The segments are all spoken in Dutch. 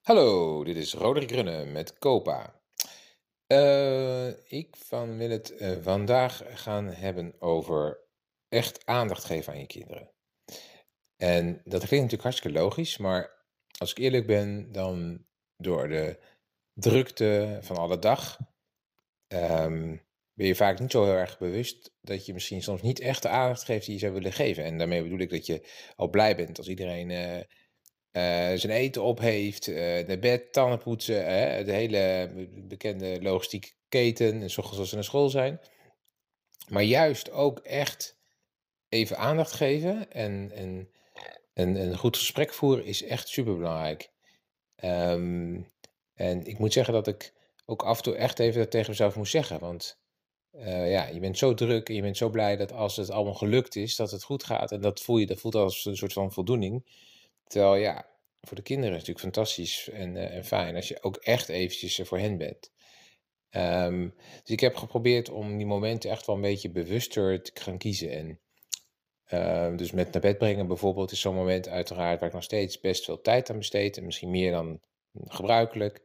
Hallo, dit is Roderick Runne met Copa. Eh, ik van wil het eh, vandaag gaan hebben over echt aandacht geven aan je kinderen. En dat klinkt natuurlijk hartstikke logisch, maar als ik eerlijk ben, dan door de drukte van alle dag ehm, ben je vaak niet zo heel erg bewust dat je misschien soms niet echt de aandacht geeft die je zou willen geven. En daarmee bedoel ik dat je al blij bent als iedereen eh, zijn eten op heeft, uh, naar bed, tanden poetsen, de hele bekende logistieke keten, en zorgen als ze naar school zijn. Maar juist ook echt even aandacht geven en, en, en een goed gesprek voeren is echt super belangrijk. Ehm, en ik moet zeggen dat ik ook af en toe echt even dat tegen mezelf moest zeggen. Want uh, ja, je bent zo druk en je bent zo blij dat als het allemaal gelukt is, dat het goed gaat. En dat voel je, dat voelt als een soort van voldoening. Terwijl ja, voor de kinderen is het natuurlijk fantastisch en, uh, en fijn als je ook echt eventjes er voor hen bent. Um, dus ik heb geprobeerd om die momenten echt wel een beetje bewuster te gaan kiezen. En uh, dus met naar bed brengen bijvoorbeeld is zo'n moment uiteraard waar ik nog steeds best veel tijd aan besteed. En misschien meer dan gebruikelijk.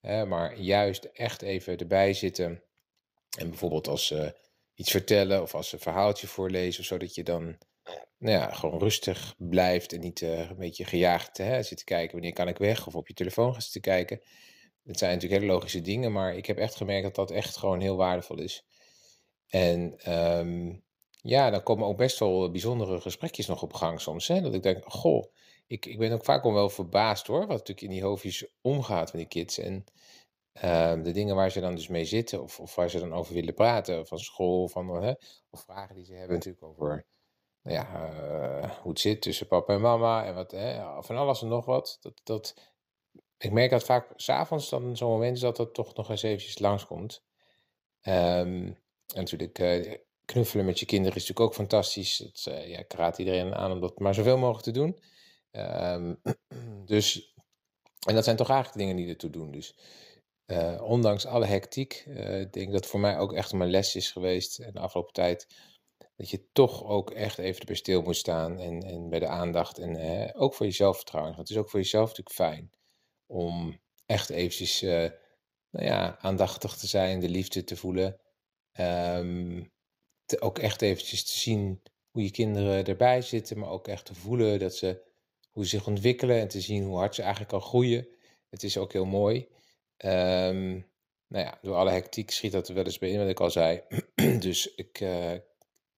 Uh, maar juist echt even erbij zitten. En bijvoorbeeld als ze iets vertellen of als ze een verhaaltje voorlezen, zodat je dan ja, gewoon rustig blijft en niet uh, een beetje gejaagd hè, zit te kijken wanneer kan ik weg of op je telefoon gaat zitten kijken. Dat zijn natuurlijk hele logische dingen, maar ik heb echt gemerkt dat dat echt gewoon heel waardevol is. En um, ja, dan komen ook best wel bijzondere gesprekjes nog op gang soms. Hè? Dat ik denk, goh, ik, ik ben ook vaak wel verbaasd hoor, wat natuurlijk in die hoofdjes omgaat met die kids. En uh, de dingen waar ze dan dus mee zitten of, of waar ze dan over willen praten, van school, van, hè, of vragen die ze hebben natuurlijk over nou ja, uh, hoe het zit tussen papa en mama en wat, hè, van alles en nog wat. Dat, dat, ik merk dat vaak s'avonds dan zo'n moment is dat dat toch nog eens eventjes langskomt. Um, en natuurlijk, uh, knuffelen met je kinderen is natuurlijk ook fantastisch. Het, uh, ja, ik raad iedereen aan om dat maar zoveel mogelijk te doen. Um, dus, en dat zijn toch eigenlijk dingen die ertoe doen. Dus ondanks alle hectiek, uh, ik denk dat voor mij ook echt mijn les is geweest in de afgelopen tijd dat je toch ook echt even erbij stil moet staan en, en bij de aandacht. En hè, ook voor je zelfvertrouwen. Want het is ook voor jezelf natuurlijk fijn om echt eventjes uh, nou ja, aandachtig te zijn, de liefde te voelen. Um, te, ook echt eventjes te zien hoe je kinderen erbij zitten, maar ook echt te voelen dat ze, hoe ze zich ontwikkelen en te zien hoe hard ze eigenlijk al groeien. Het is ook heel mooi. Um, nou ja, door alle hectiek schiet dat er wel eens bij in, wat ik al zei. dus ik, uh,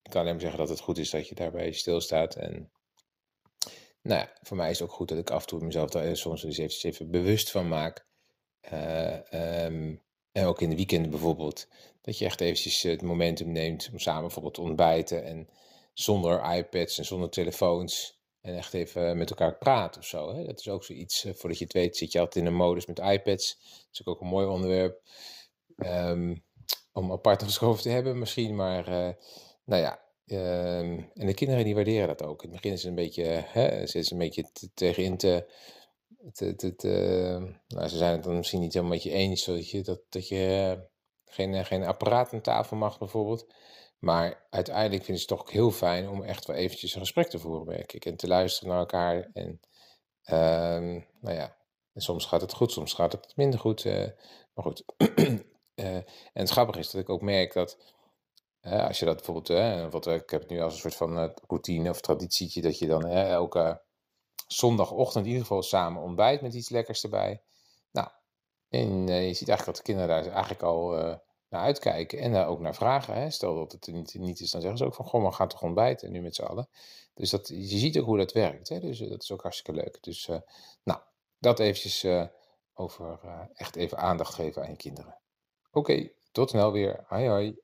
ik kan alleen maar zeggen dat het goed is dat je daarbij stilstaat. En nou ja, voor mij is het ook goed dat ik af en toe mezelf daar soms eens even, bewust van maak. Uh, um, en ook in de weekenden bijvoorbeeld. Dat je echt eventjes het momentum neemt om samen bijvoorbeeld te ontbijten. En zonder iPads en zonder telefoons. En echt even met elkaar praten of zo. Hè? Dat is ook zoiets. Uh, voordat je het weet zit je altijd in een modus met iPads. Dat is ook een mooi onderwerp. Um, om apart geschoven te hebben misschien. Maar nou ja, uh, en de kinderen die waarderen dat ook. In het begin is het een beetje, hè, ze een beetje tegenin te, te, te, te, nou, ze zijn het dan misschien niet helemaal met je eens, zodat je, dat, dat je geen, geen apparaat aan tafel mag bijvoorbeeld. Maar uiteindelijk vinden ze het toch heel fijn om echt wel eventjes een gesprek te voeren, merk ik. En te luisteren naar elkaar. En uh, nou ja, en soms gaat het goed, soms gaat het minder goed. Uh, maar goed. en het grappige is dat ik ook merk dat als je dat bijvoorbeeld, wat, ik heb het nu als een soort van uh, routine of traditietje, dat je dan elke zondagochtend in ieder geval samen ontbijt met iets lekkers erbij. Nou, en uh, je ziet eigenlijk dat de kinderen daar eigenlijk al naar uitkijken en daar ook naar vragen. Hè. Stel dat het niet, niet is, dan zeggen ze ook van, goh, we gaan toch ontbijten nu met z'n allen. Dus dat, je ziet ook hoe dat werkt. Hè. Dus dat is ook hartstikke leuk. Dus nou, dat eventjes over echt even aandacht geven aan je kinderen. Oké, okay, tot snel weer. Hoi hoi.